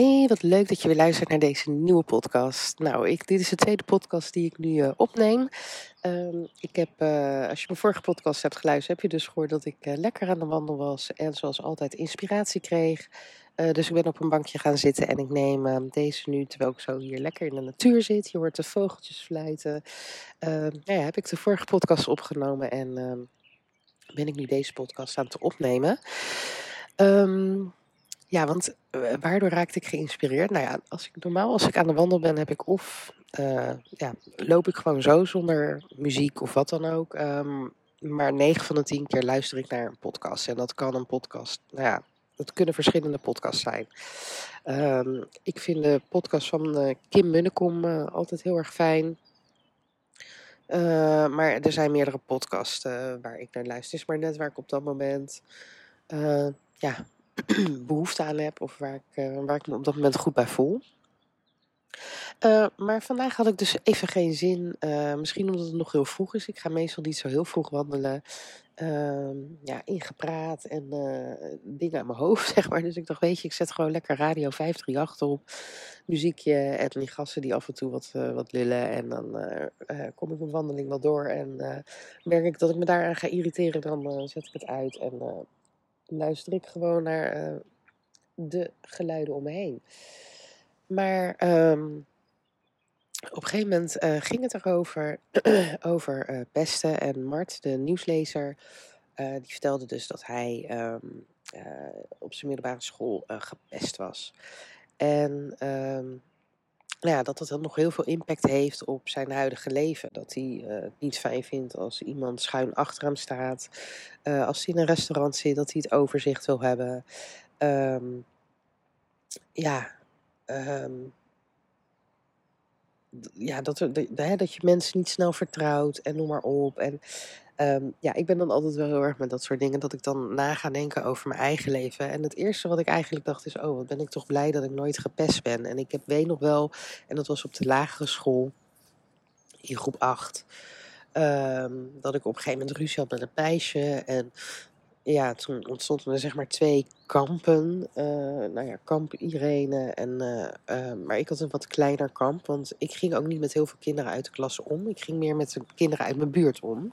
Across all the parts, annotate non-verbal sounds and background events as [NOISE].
Hey, wat leuk dat je weer luistert naar deze nieuwe podcast. Nou, ik, dit is de tweede podcast die ik nu uh, opneem. Um, ik heb, uh, als je mijn vorige podcast hebt geluisterd, heb je dus gehoord dat ik uh, lekker aan de wandel was en zoals altijd inspiratie kreeg. dus ik ben op een bankje gaan zitten en ik neem ehm, deze nu, terwijl ik zo hier lekker in de natuur zit. Je hoort de vogeltjes fluiten. Ehm, nou ja, heb ik de vorige podcast opgenomen en ben ik nu deze podcast aan het opnemen. Um, ja, want uh, waardoor raakte ik geïnspireerd? Nou ja, als ik, normaal als ik aan de wandel ben, heb ik of uh, ja, loop ik gewoon zo zonder muziek of wat dan ook. Um, maar 9 van de 10 keer luister ik naar een podcast. En dat kan een podcast, nou ja, dat kunnen verschillende podcasts zijn. Um, ik vind de podcast van uh, Kim Munnekom altijd heel erg fijn. maar er zijn meerdere podcasts waar ik naar luister. Het is maar net waar ik op dat moment ja, [CLEARS THROAT] behoefte aan heb of waar ik, uh, waar ik me op dat moment goed bij voel. Uh, maar vandaag had ik dus even geen zin. Uh, misschien omdat het nog heel vroeg is. Ik ga meestal niet zo heel vroeg wandelen. Uh, ja, ingepraat en dingen aan mijn hoofd, [LAUGHS] zeg maar. Dus ik dacht, weet je, ik zet gewoon lekker radio 538 op. Muziekje en die gasten die af en toe wat, wat lullen. En dan kom ik mijn wandeling wel door. En merk ik dat ik me daaraan ga irriteren, dan zet ik het uit. En luister ik gewoon naar uh, de geluiden om me heen. Maar um, op een gegeven moment uh, ging het erover, [CLEARS THROAT] over uh, pesten. En Mart, de nieuwslezer, die vertelde dus dat hij um, op zijn middelbare school gepest was. En um, nou ja, dat dat nog heel veel impact heeft op zijn huidige leven. Dat hij uh, het niet fijn vindt als iemand schuin achter hem staat. Uh, als hij in een restaurant zit, dat hij het overzicht wil hebben. Um, ja, um, ja dat, de, dat je mensen niet snel vertrouwt en noem maar op. En Um, ja, ik ben dan altijd wel heel erg met dat soort dingen. Dat ik dan na ga denken over mijn eigen leven. En het eerste wat ik eigenlijk dacht is: oh, wat ben ik toch blij dat ik nooit gepest ben. En ik heb, weet nog wel, en dat was op de lagere school in groep 8. Um, ehm, dat ik op een gegeven moment ruzie had met een meisje. En ja, toen ontstonden er zeg maar twee kampen. Uh, nou ja, kamp Irene. En, uh, uh, maar ik had een wat kleiner kamp. Want ik ging ook niet met heel veel kinderen uit de klas om. Ik ging meer met de kinderen uit mijn buurt om.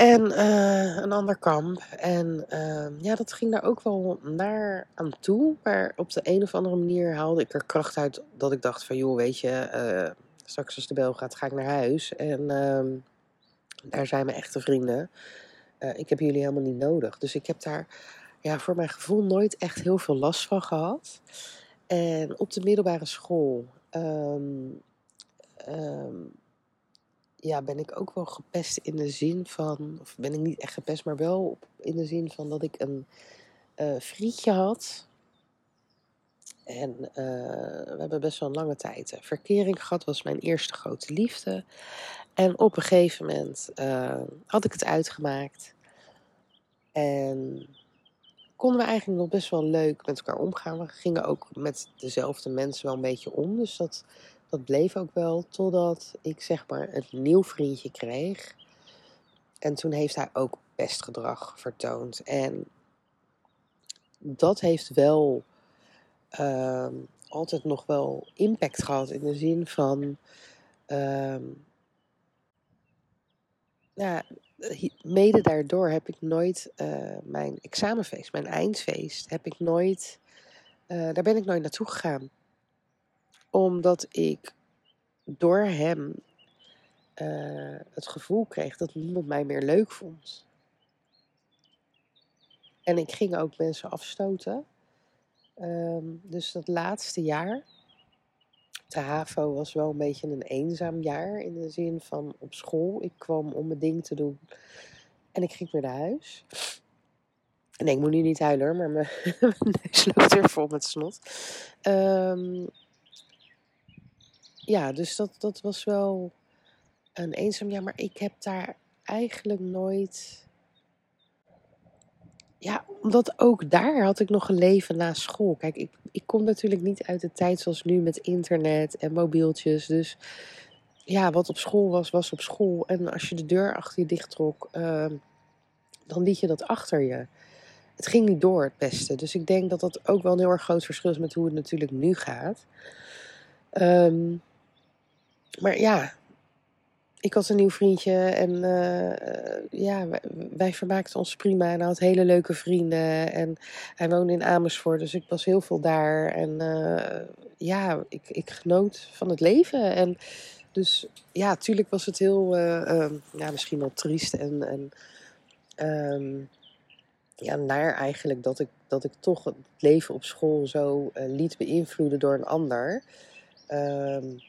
En uh, een ander kamp. En uh, ja, dat ging daar ook wel naar aan toe. Maar op de een of andere manier haalde ik er kracht uit dat ik dacht van... joh, weet je, uh, straks als de bel gaat, ga ik naar huis. En daar zijn mijn echte vrienden. ik heb jullie helemaal niet nodig. Dus ik heb daar ja, voor mijn gevoel nooit echt heel veel last van gehad. En op de middelbare school... Um, ja, ben ik ook wel gepest in de zin van, of ben ik niet echt gepest, maar wel in de zin van dat ik een uh, vriendje had. En uh, we hebben best wel een lange tijd uh, verkering gehad, was mijn eerste grote liefde. En op een gegeven moment had ik het uitgemaakt. En konden we eigenlijk nog best wel leuk met elkaar omgaan. We gingen ook met dezelfde mensen wel een beetje om. Dus dat dat bleef ook wel totdat ik zeg maar een nieuw vriendje kreeg. En toen heeft hij ook pestgedrag vertoond. En dat heeft wel uh, altijd nog wel impact gehad in de zin van. Uh, ja, mede daardoor heb ik nooit uh, mijn examenfeest, mijn eindfeest, heb ik nooit. Uh, daar ben ik nooit naartoe gegaan omdat ik door hem uh, het gevoel kreeg dat niemand mij meer leuk vond. En ik ging ook mensen afstoten. Um, dus dat laatste jaar, de HAVO was wel een beetje een eenzaam jaar in de zin van op school. Ik kwam om mijn ding te doen en ik ging weer naar huis. Nee, ik moet nu niet huilen maar [LAUGHS] mijn, neus loopt weer vol met snot. Um, ja, dus dat, dat was wel een eenzaam, ja, maar ik heb daar eigenlijk nooit. Ja, omdat ook daar had ik nog een leven na school. Kijk, ik, ik kom natuurlijk niet uit de tijd zoals nu met internet en mobieltjes. Dus ja, wat op school was, was op school. En als je de deur achter je dicht trok, ehm, dan liet je dat achter je. Het ging niet door het beste. Dus ik denk dat dat ook wel een heel erg groot verschil is met hoe het natuurlijk nu gaat. Ehm, maar ja, ik had een nieuw vriendje en uh, ja, wij, vermaakten ons prima. En hij had hele leuke vrienden. En hij woonde in Amersfoort, dus ik was heel veel daar. En uh, ja, ik, ik genoot van het leven. En dus ja, natuurlijk was het heel, uh, ja, misschien wel triest en, en um, ja, naar eigenlijk dat ik, dat ik toch het leven op school zo liet beïnvloeden door een ander. Um,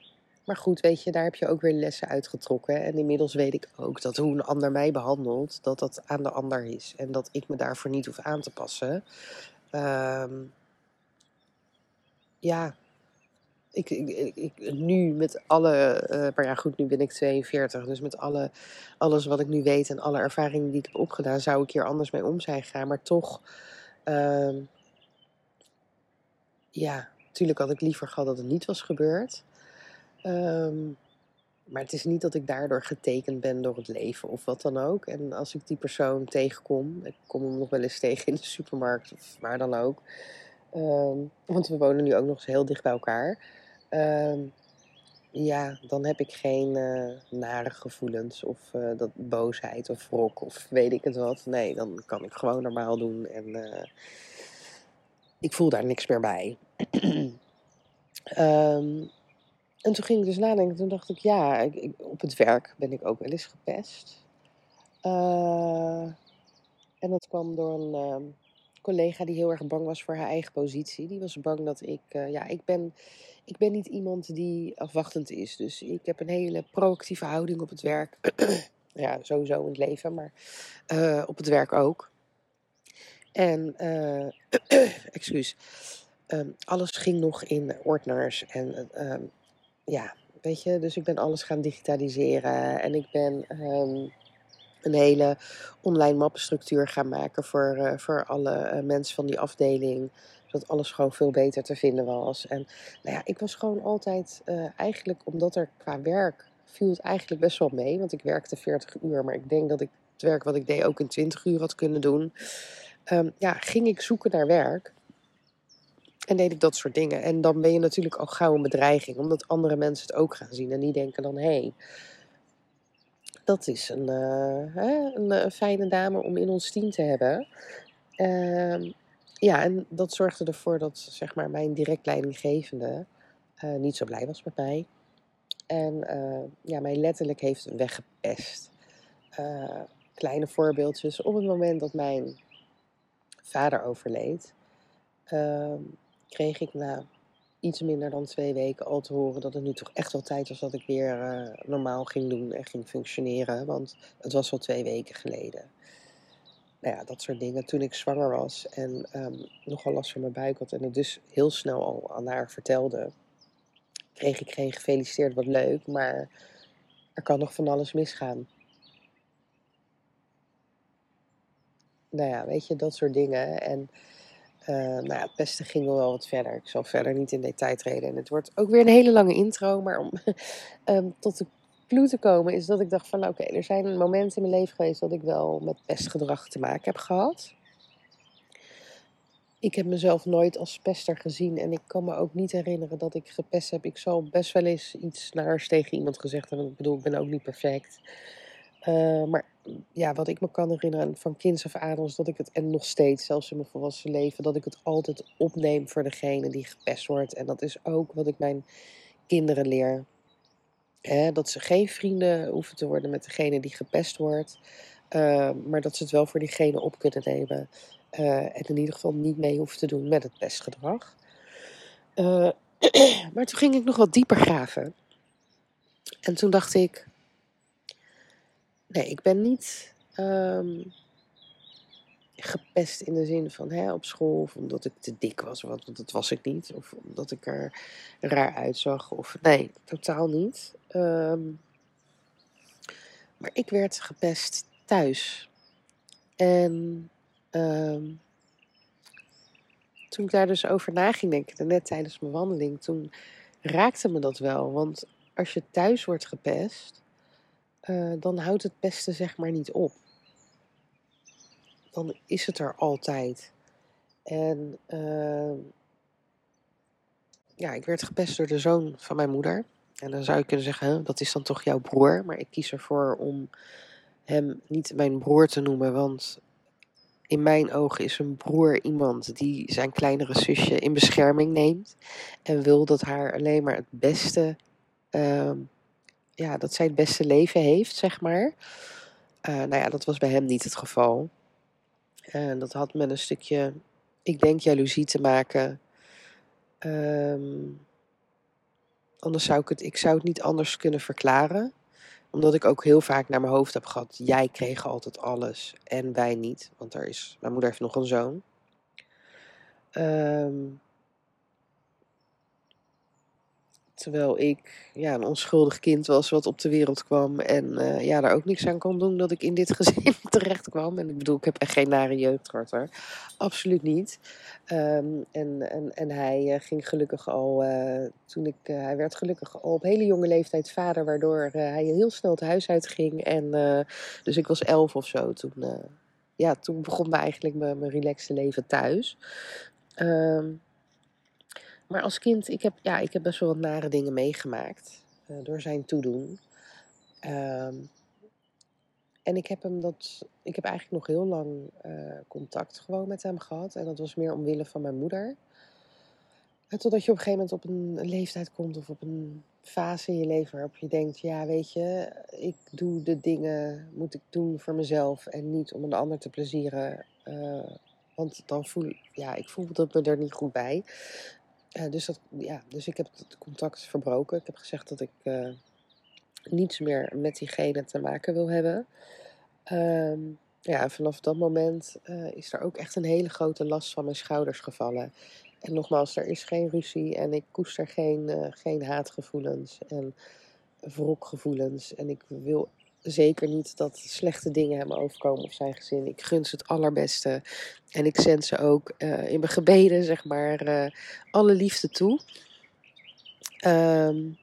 maar goed, weet je, daar heb je ook weer lessen uitgetrokken. En inmiddels weet ik ook dat hoe een ander mij behandelt, dat dat aan de ander is. En dat ik me daarvoor niet hoef aan te passen. Um, ja, ik, ik, ik, nu met alle, uh, maar ja goed, nu ben ik 42, dus met alle, alles wat ik nu weet en alle ervaringen die ik heb opgedaan, zou ik hier anders mee om zijn gaan. Maar toch, um, ja, natuurlijk had ik liever gehad dat het niet was gebeurd. Um, maar het is niet dat ik daardoor getekend ben door het leven of wat dan ook. En als ik die persoon tegenkom, ik kom hem nog wel eens [LAUGHS] tegen in de supermarkt of waar dan ook. Um, want we wonen nu ook nog eens heel dicht bij elkaar. Um, ja, dan heb ik geen uh, nare gevoelens of uh, dat boosheid of wrok of weet ik het wat. Nee, dan kan ik gewoon normaal doen en uh, ik voel daar niks meer bij. um, [CLEARS THROAT] En toen ging ik dus nadenken. Toen dacht ik, ja, ik, op het werk ben ik ook wel eens gepest. Uh, en dat kwam door een uh, collega die heel erg bang was voor haar eigen positie. Die was bang dat ik, uh, ja, ik ben, ik ben niet iemand die afwachtend is. Dus ik heb een hele proactieve houding op het werk. [CLEARS THROAT] ja, sowieso in het leven, maar op het werk ook. En, [CLEARS THROAT] excuus, um, alles ging nog in ordners en um, ja, weet je, dus ik ben alles gaan digitaliseren en ik ben um, een hele online mappenstructuur gaan maken voor, uh, voor alle uh, mensen van die afdeling. Zodat alles gewoon veel beter te vinden was. En nou ja, ik was gewoon altijd uh, eigenlijk, omdat er qua werk viel het eigenlijk best wel mee. Want ik werkte 40 uur, maar ik denk dat ik het werk wat ik deed ook in 20 uur had kunnen doen. Um, ja, ging ik zoeken naar werk. En deed ik dat soort dingen. En dan ben je natuurlijk al gauw een bedreiging, omdat andere mensen het ook gaan zien. En die denken dan: hé, hey, dat is een, uh, hè, een, een, fijne dame om in ons team te hebben. Uh, ja, en dat zorgde ervoor dat zeg maar, mijn direct leidinggevende uh, niet zo blij was met mij. En ja, mij letterlijk heeft weggepest. kleine voorbeeldjes. Op het moment dat mijn vader overleed, ehm, kreeg ik na iets minder dan twee weken al te horen dat het nu toch echt wel tijd was dat ik weer uh, normaal ging doen en ging functioneren. Want het was al twee weken geleden. Nou ja, dat soort dingen. Toen ik zwanger was en um, nogal last van mijn buik had en het dus heel snel al aan haar vertelde, kreeg ik geen gefeliciteerd, wat leuk, maar er kan nog van alles misgaan. Nou ja, weet je, dat soort dingen. En uh, nou het beste ging wel wat verder. Ik zal verder niet in detail treden. En het wordt ook weer een hele lange intro. Maar om um, [LAUGHS] tot de clue te komen is dat ik dacht van... Nou, oké, er zijn momenten in mijn leven geweest dat ik wel met pestgedrag te maken heb gehad. Ik heb mezelf nooit als pester gezien. En ik kan me ook niet herinneren dat ik gepest heb. Ik zal best wel eens iets naars tegen iemand gezegd hebben. Ik bedoel, ik ben ook niet perfect. Uh, maar ja, wat ik me kan herinneren van kinds af aan dat ik het, en nog steeds, zelfs in mijn volwassen leven, dat ik het altijd opneem voor degene die gepest wordt. En dat is ook wat ik mijn kinderen leer. Dat ze geen vrienden hoeven te worden met degene die gepest wordt. Uh, maar dat ze het wel voor diegene op kunnen nemen. Uh, en in ieder geval niet mee hoeven te doen met het pestgedrag. Uh, [CLEARS THROAT] maar toen ging ik nog wat dieper graven. En toen dacht ik, Nee, ik ben niet um, gepest in de zin van hè, op school of omdat ik te dik was, want dat was ik niet. Of omdat ik er raar uitzag. Of, nee, totaal niet. Um, Maar ik werd gepest thuis. En ehm, toen ik daar dus over na ging denken, net tijdens mijn wandeling, toen raakte me dat wel. Want als je thuis wordt gepest, uh, dan houdt het pesten zeg maar niet op. Dan is het er altijd. En uh, ja, ik werd gepest door de zoon van mijn moeder. En dan zou je kunnen zeggen, dat is dan toch jouw broer. Maar ik kies ervoor om hem niet mijn broer te noemen, want in mijn ogen is een broer iemand die zijn kleinere zusje in bescherming neemt en wil dat haar alleen maar het beste, uh, ja, dat zij het beste leven heeft, zeg maar. Uh, nou ja, dat was bij hem niet het geval. En dat had met een stukje, ik denk, jaloezie te maken. Um, anders zou ik het, ik zou het niet anders kunnen verklaren omdat ik ook heel vaak naar mijn hoofd heb gehad, jij kreeg altijd alles en wij niet. Want er is, mijn moeder heeft nog een zoon. Um, terwijl ik ja, een onschuldig kind was wat op de wereld kwam. En uh, ja, daar ook niks aan kon doen dat ik in dit [LAUGHS] gezin terecht kwam. En ik bedoel, ik heb echt geen nare jeugd gehad hoor. Absoluut niet. Um, en, en, en hij uh, ging gelukkig al, uh, toen ik, hij werd gelukkig al op hele jonge leeftijd vader. Waardoor hij heel snel het huis uitging. En dus ik was elf of zo toen. ja, toen begon me eigenlijk mijn, mijn relaxte leven thuis. Um, maar als kind, ik heb, ja, ik heb best wel wat nare dingen meegemaakt uh, door zijn toedoen. Um, en ik heb hem dat, ik heb eigenlijk nog heel lang uh, contact gewoon met hem gehad. En dat was meer omwille van mijn moeder. Totdat je op een gegeven moment op een leeftijd komt of op een fase in je leven waarop je denkt, ja weet je, ik doe de dingen, moet ik doen voor mezelf en niet om een ander te plezieren. Uh, want dan voel ja, ik voel dat me er niet goed bij. Uh, dus, dat, ja, dus ik heb het contact verbroken. Ik heb gezegd dat ik uh, niets meer met diegene te maken wil hebben. Um, ja, vanaf dat moment uh, is er ook echt een hele grote last van mijn schouders gevallen. En nogmaals, er is geen ruzie en ik koester geen, geen haatgevoelens en wrokgevoelens. En ik wil zeker niet dat slechte dingen hem overkomen of zijn gezin. Ik gun ze het allerbeste. En ik zend ze ook uh, in mijn gebeden, zeg maar, uh, alle liefde toe. Um,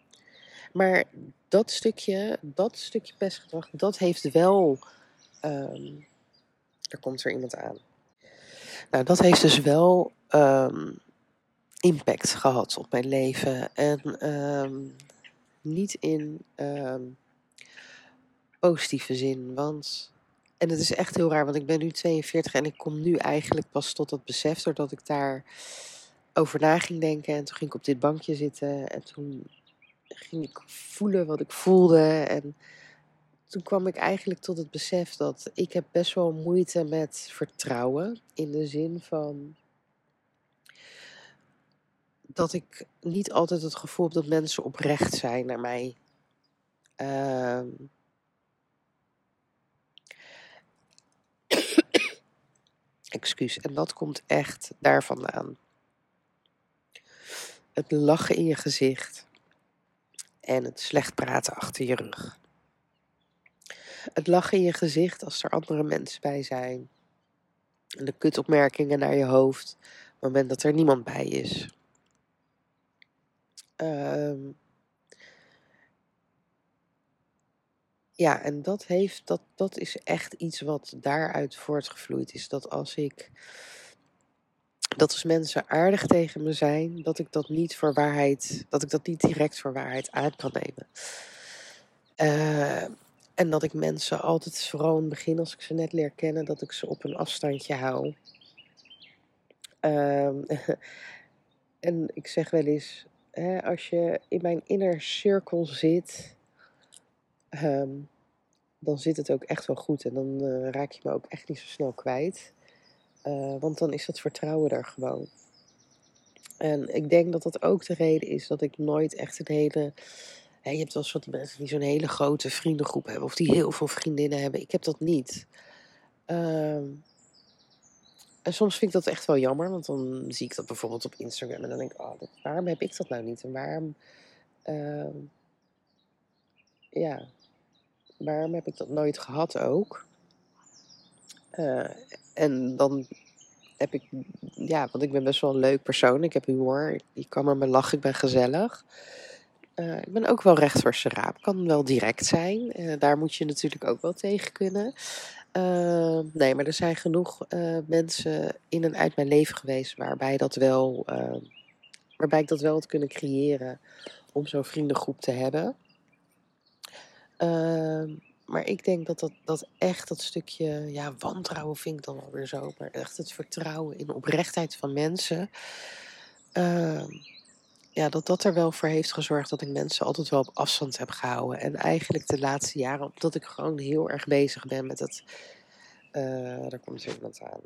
maar dat stukje, dat stukje pestgedrag, dat heeft wel. Um, er komt er iemand aan. Nou, dat heeft dus wel um, impact gehad op mijn leven. En niet in positieve zin. Want, en het is echt heel raar, want ik ben nu 42 en ik kom nu eigenlijk pas tot dat besef, doordat ik daar over na ging denken. En toen ging ik op dit bankje zitten en toen ging ik voelen wat ik voelde. En toen kwam ik eigenlijk tot het besef dat ik heb best wel moeite met vertrouwen. In de zin van dat ik niet altijd het gevoel heb dat mensen oprecht zijn naar mij. Uh, Excuus. En dat komt echt daar vandaan. Het lachen in je gezicht. En het slecht praten achter je rug. Het lachen in je gezicht als er andere mensen bij zijn. En de kutopmerkingen naar je hoofd. Op het moment dat er niemand bij is. Um, Ja, en dat, heeft, dat, dat is echt iets wat daaruit voortgevloeid is. Dat als ik. Dat als mensen aardig tegen me zijn, dat ik dat niet voor waarheid. Dat ik dat niet direct voor waarheid aan kan nemen. Uh, en dat ik mensen altijd, vooral in het begin als ik ze net leer kennen, dat ik ze op een afstandje hou. Uh, [LAUGHS] en ik zeg wel eens, hè, als je in mijn inner cirkel zit, um, dan zit het ook echt wel goed. En dan uh, raak je me ook echt niet zo snel kwijt. Uh, want dan is dat vertrouwen er gewoon. En ik denk dat dat ook de reden is dat ik nooit echt een hele. Je hebt wel wat mensen die zo'n hele grote vriendengroep hebben. Of die heel veel vriendinnen hebben. Ik heb dat niet. Uh, en soms vind ik dat echt wel jammer. Want dan zie ik dat bijvoorbeeld op Instagram. En dan denk ik, oh, waarom heb ik dat nou niet? En waarom. Uh, ja, waarom heb ik dat nooit gehad ook? Uh, en dan heb ik, ja, want ik ben best wel een leuk persoon. Ik heb humor, ik kan met me lachen, ik ben gezellig. Uh, ik ben ook wel recht voor raap, kan wel direct zijn. Uh, daar moet je natuurlijk ook wel tegen kunnen. Uh, nee, maar er zijn genoeg mensen in en uit mijn leven geweest waarbij, dat wel, waarbij ik dat wel had kunnen creëren om zo'n vriendengroep te hebben. Ehm, maar ik denk dat, dat dat echt dat stukje, ja, wantrouwen vind ik dan alweer zo, maar echt het vertrouwen in oprechtheid van mensen. Uh, ja, dat dat er wel voor heeft gezorgd dat ik mensen altijd wel op afstand heb gehouden. En eigenlijk de laatste jaren, omdat ik gewoon heel erg bezig ben met het. Uh, daar komt iemand aan.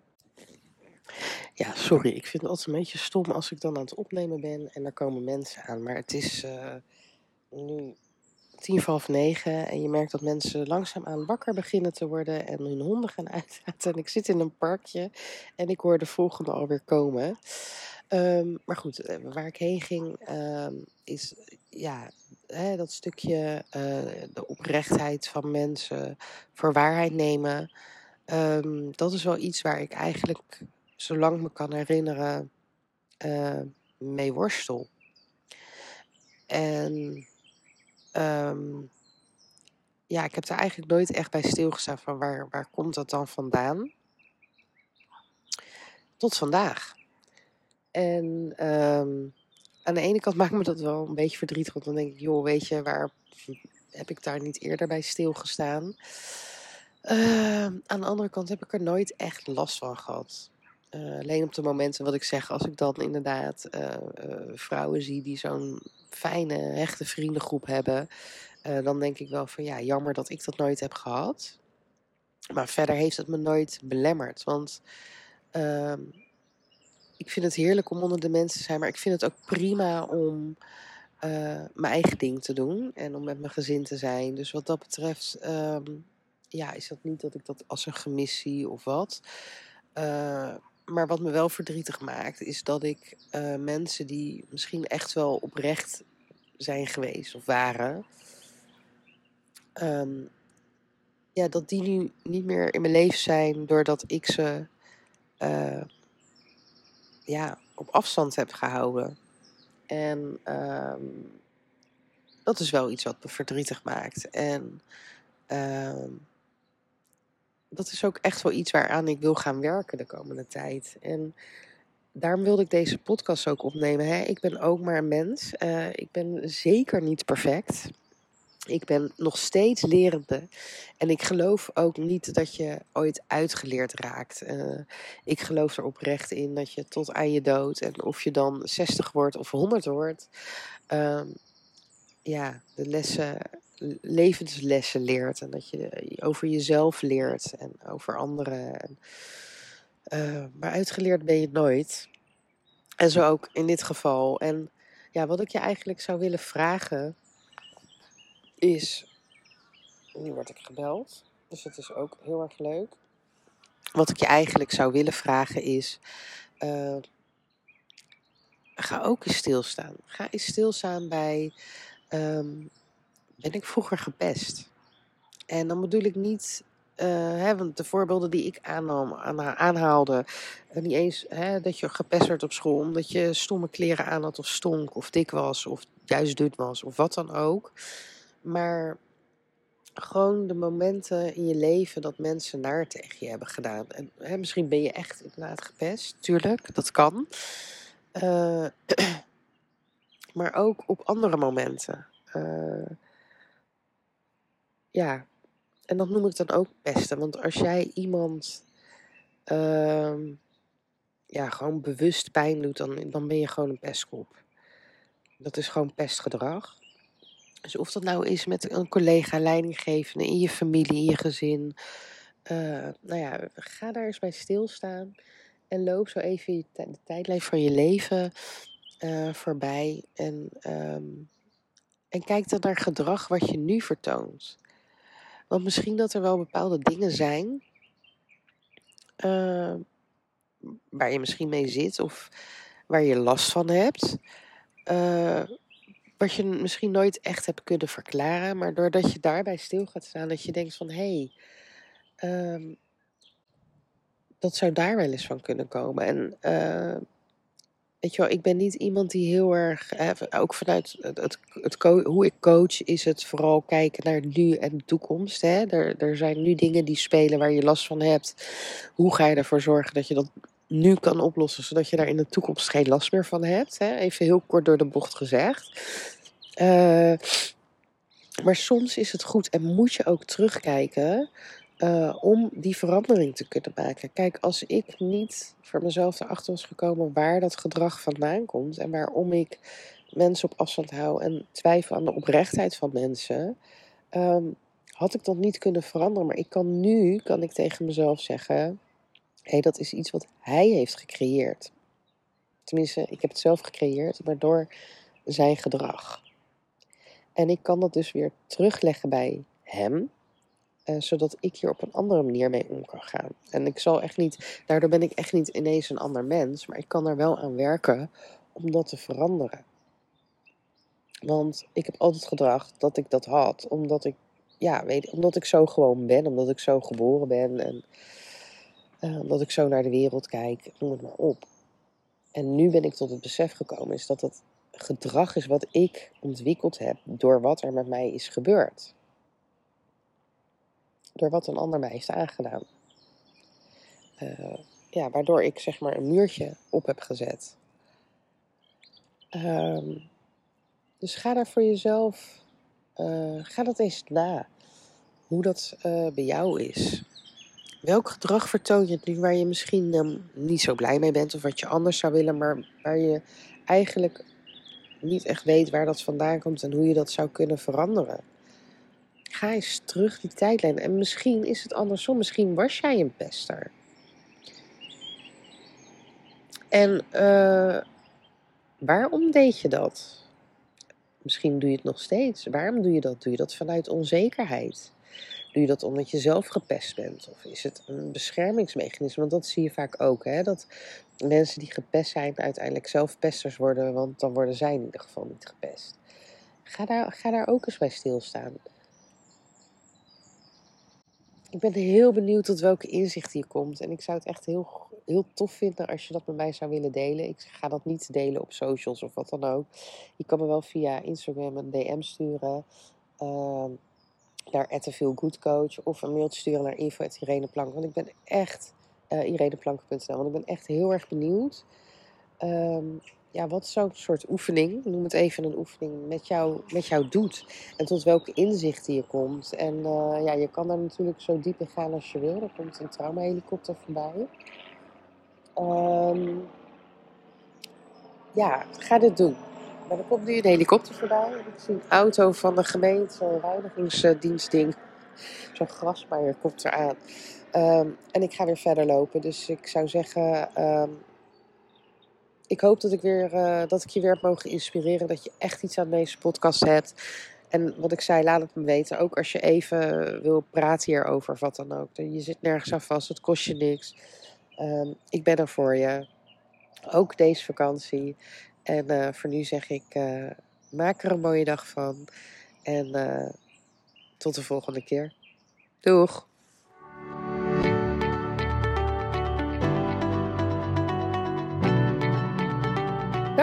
Ja, sorry, ik vind het altijd een beetje stom als ik dan aan het opnemen ben en er komen mensen aan. Maar het is uh, nu tien voor half negen. En je merkt dat mensen langzaamaan wakker beginnen te worden en hun honden gaan [LAUGHS] uitlaten. En ik zit in een parkje en ik hoor de volgende alweer komen. Um, maar goed, eh, waar ik heen ging um, is ja, hè, dat stukje uh, de oprechtheid van mensen, voor waarheid nemen. Um, dat is wel iets waar ik eigenlijk, zolang ik me kan herinneren, uh, mee worstel. En Um, ja, ik heb er eigenlijk nooit echt bij stilgestaan van waar, waar komt dat dan vandaan. Tot vandaag. En um, aan de ene kant [LAUGHS] maakt me dat wel een beetje verdrietig. Want dan denk ik, joh, weet je, waar heb ik daar niet eerder bij stilgestaan? Uh, aan de andere kant heb ik er nooit echt last van gehad. Uh, alleen op de momenten wat ik zeg, als ik dan inderdaad uh, uh, vrouwen zie die zo'n fijne, hechte vriendengroep hebben, dan denk ik wel van ja, jammer dat ik dat nooit heb gehad. Maar verder heeft het me nooit belemmerd. Want ehm, ik vind het heerlijk om onder de mensen te zijn, maar ik vind het ook prima om mijn eigen ding te doen en om met mijn gezin te zijn. Dus wat dat betreft, um, ja, is dat niet dat ik dat als een gemis zie of wat. Maar wat me wel verdrietig maakt, is dat ik uh, mensen die misschien echt wel oprecht zijn geweest of waren, um, ja, dat die nu niet meer in mijn leven zijn doordat ik ze uh, ja, op afstand heb gehouden. En um, dat is wel iets wat me verdrietig maakt. En um, dat is ook echt wel iets waaraan ik wil gaan werken de komende tijd. En daarom wilde ik deze podcast ook opnemen. Hè. Ik ben ook maar een mens. Uh, ik ben zeker niet perfect. Ik ben nog steeds lerende. En ik geloof ook niet dat je ooit uitgeleerd raakt. Uh, ik geloof er oprecht in dat je tot aan je dood, en of je dan 60 wordt of 100 wordt, uh, ja, de lessen levenslessen leert. En dat je over jezelf leert en over anderen. En, uh, maar uitgeleerd ben je nooit. En zo ook in dit geval. En ja, wat ik je eigenlijk zou willen vragen is. Nu word ik gebeld. Dus het is ook heel erg leuk. Wat ik je eigenlijk zou willen vragen is. Uh, ga ook eens stilstaan. Ga eens stilstaan bij. Um, ben ik vroeger gepest. En dan bedoel ik niet, uh, hè, want de voorbeelden die ik aannam, aanhaalde, uh, niet eens hè, dat je gepest werd op school omdat je stomme kleren aan had of stonk of dik was of juist dut was of wat dan ook. Maar gewoon de momenten in je leven dat mensen naar tegen je hebben gedaan. En hè, misschien ben je echt inderdaad gepest, tuurlijk, dat kan. Uh, [CLEARS THROAT] maar ook op andere momenten. Ja, en dat noem ik dan ook pesten. Want als jij iemand uh, ja, gewoon bewust pijn doet, dan, dan ben je gewoon een pestkop. Dat is gewoon pestgedrag. Dus of dat nou is met een collega, leidinggevende, in je familie, in je gezin. Uh, nou ja, ga daar eens bij stilstaan. En loop zo even je de tijdlijn van je leven uh, voorbij. En, um, en kijk dan naar gedrag wat je nu vertoont. Want misschien dat er wel bepaalde dingen zijn uh, waar je misschien mee zit of waar je last van hebt, uh, wat je misschien nooit echt hebt kunnen verklaren, maar doordat je daarbij stil gaat staan, dat je denkt van hé, hey, ehm, dat zou daar wel eens van kunnen komen. En uh, weet je wel, ik ben niet iemand die heel erg, ook vanuit het, het, hoe ik coach, is het vooral kijken naar nu en de toekomst. Hè? Er, er zijn nu dingen die spelen waar je last van hebt. Hoe ga je ervoor zorgen dat je dat nu kan oplossen, zodat je daar in de toekomst geen last meer van hebt? Hè? Even heel kort door de bocht gezegd. Uh, maar soms is het goed en moet je ook terugkijken uh, om die verandering te kunnen maken. Kijk, als ik niet voor mezelf erachter was gekomen waar dat gedrag vandaan komt en waarom ik mensen op afstand hou en twijfel aan de oprechtheid van mensen, um, had ik dat niet kunnen veranderen. Maar ik kan nu, kan ik tegen mezelf zeggen, hey, dat is iets wat hij heeft gecreëerd. Tenminste, ik heb het zelf gecreëerd, maar door zijn gedrag. En ik kan dat dus weer terugleggen bij hem. Uh, zodat ik hier op een andere manier mee om kan gaan. En ik zal echt niet, daardoor ben ik echt niet ineens een ander mens, maar ik kan er wel aan werken om dat te veranderen. Want ik heb altijd gedacht dat ik dat had, omdat ik, ja, weet, omdat ik zo gewoon ben, omdat ik zo geboren ben en uh, omdat ik zo naar de wereld kijk, noem het maar op. En nu ben ik tot het besef gekomen is dat het gedrag is wat ik ontwikkeld heb door wat er met mij is gebeurd door wat een ander mij heeft aangedaan. Uh, ja, waardoor ik zeg maar een muurtje op heb gezet. Um, dus ga daar voor jezelf, uh, ga dat eens na. Hoe dat uh, bij jou is. Welk gedrag vertoon je nu waar je misschien um, niet zo blij mee bent of wat je anders zou willen, maar waar je eigenlijk niet echt weet waar dat vandaan komt en hoe je dat zou kunnen veranderen? Ga eens terug die tijdlijn. En misschien is het andersom. Misschien was jij een pester. En uh, waarom deed je dat? Misschien doe je het nog steeds. Waarom doe je dat? Doe je dat vanuit onzekerheid? Doe je dat omdat je zelf gepest bent? Of is het een beschermingsmechanisme? Want dat zie je vaak ook. Hè? Dat mensen die gepest zijn uiteindelijk zelf pesters worden. Want dan worden zij in ieder geval niet gepest. Ga daar, ga daar ook eens bij stilstaan. Ik ben heel benieuwd tot welke inzicht hier komt. En ik zou het echt heel, heel tof vinden als je dat met mij zou willen delen. Ik ga dat niet delen op socials of wat dan ook. Je kan me wel via Instagram een DM sturen. Uh, naar Coach of een mailtje sturen naar info.ireneplank. Want ik ben echt, uh, ireneplank.nl, want ik ben echt heel erg benieuwd um, ja, wat zo'n soort oefening, noem het even een oefening, met jou, met jou doet. En tot welke inzichten je komt. En uh, ja, je kan daar natuurlijk zo diep in gaan als je wil. Er komt een traumahelikopter voorbij. Um, ja, ga dit doen. Maar er komt nu een helikopter voorbij. Ik zie een auto van de gemeente, reinigingsdienstding. Zo'n grasmaaier komt eraan. Um, en ik ga weer verder lopen. Dus ik zou zeggen, ik hoop dat ik, weer, uh, dat ik je weer heb mogen inspireren. Dat je echt iets aan deze podcast hebt. En wat ik zei, laat het me weten. Ook als je even wil praten hierover wat dan ook. Je zit nergens aan vast, het kost je niks. Um, ik ben er voor je. Ook deze vakantie. En uh, voor nu zeg ik, uh, maak er een mooie dag van. En tot de volgende keer. Doeg!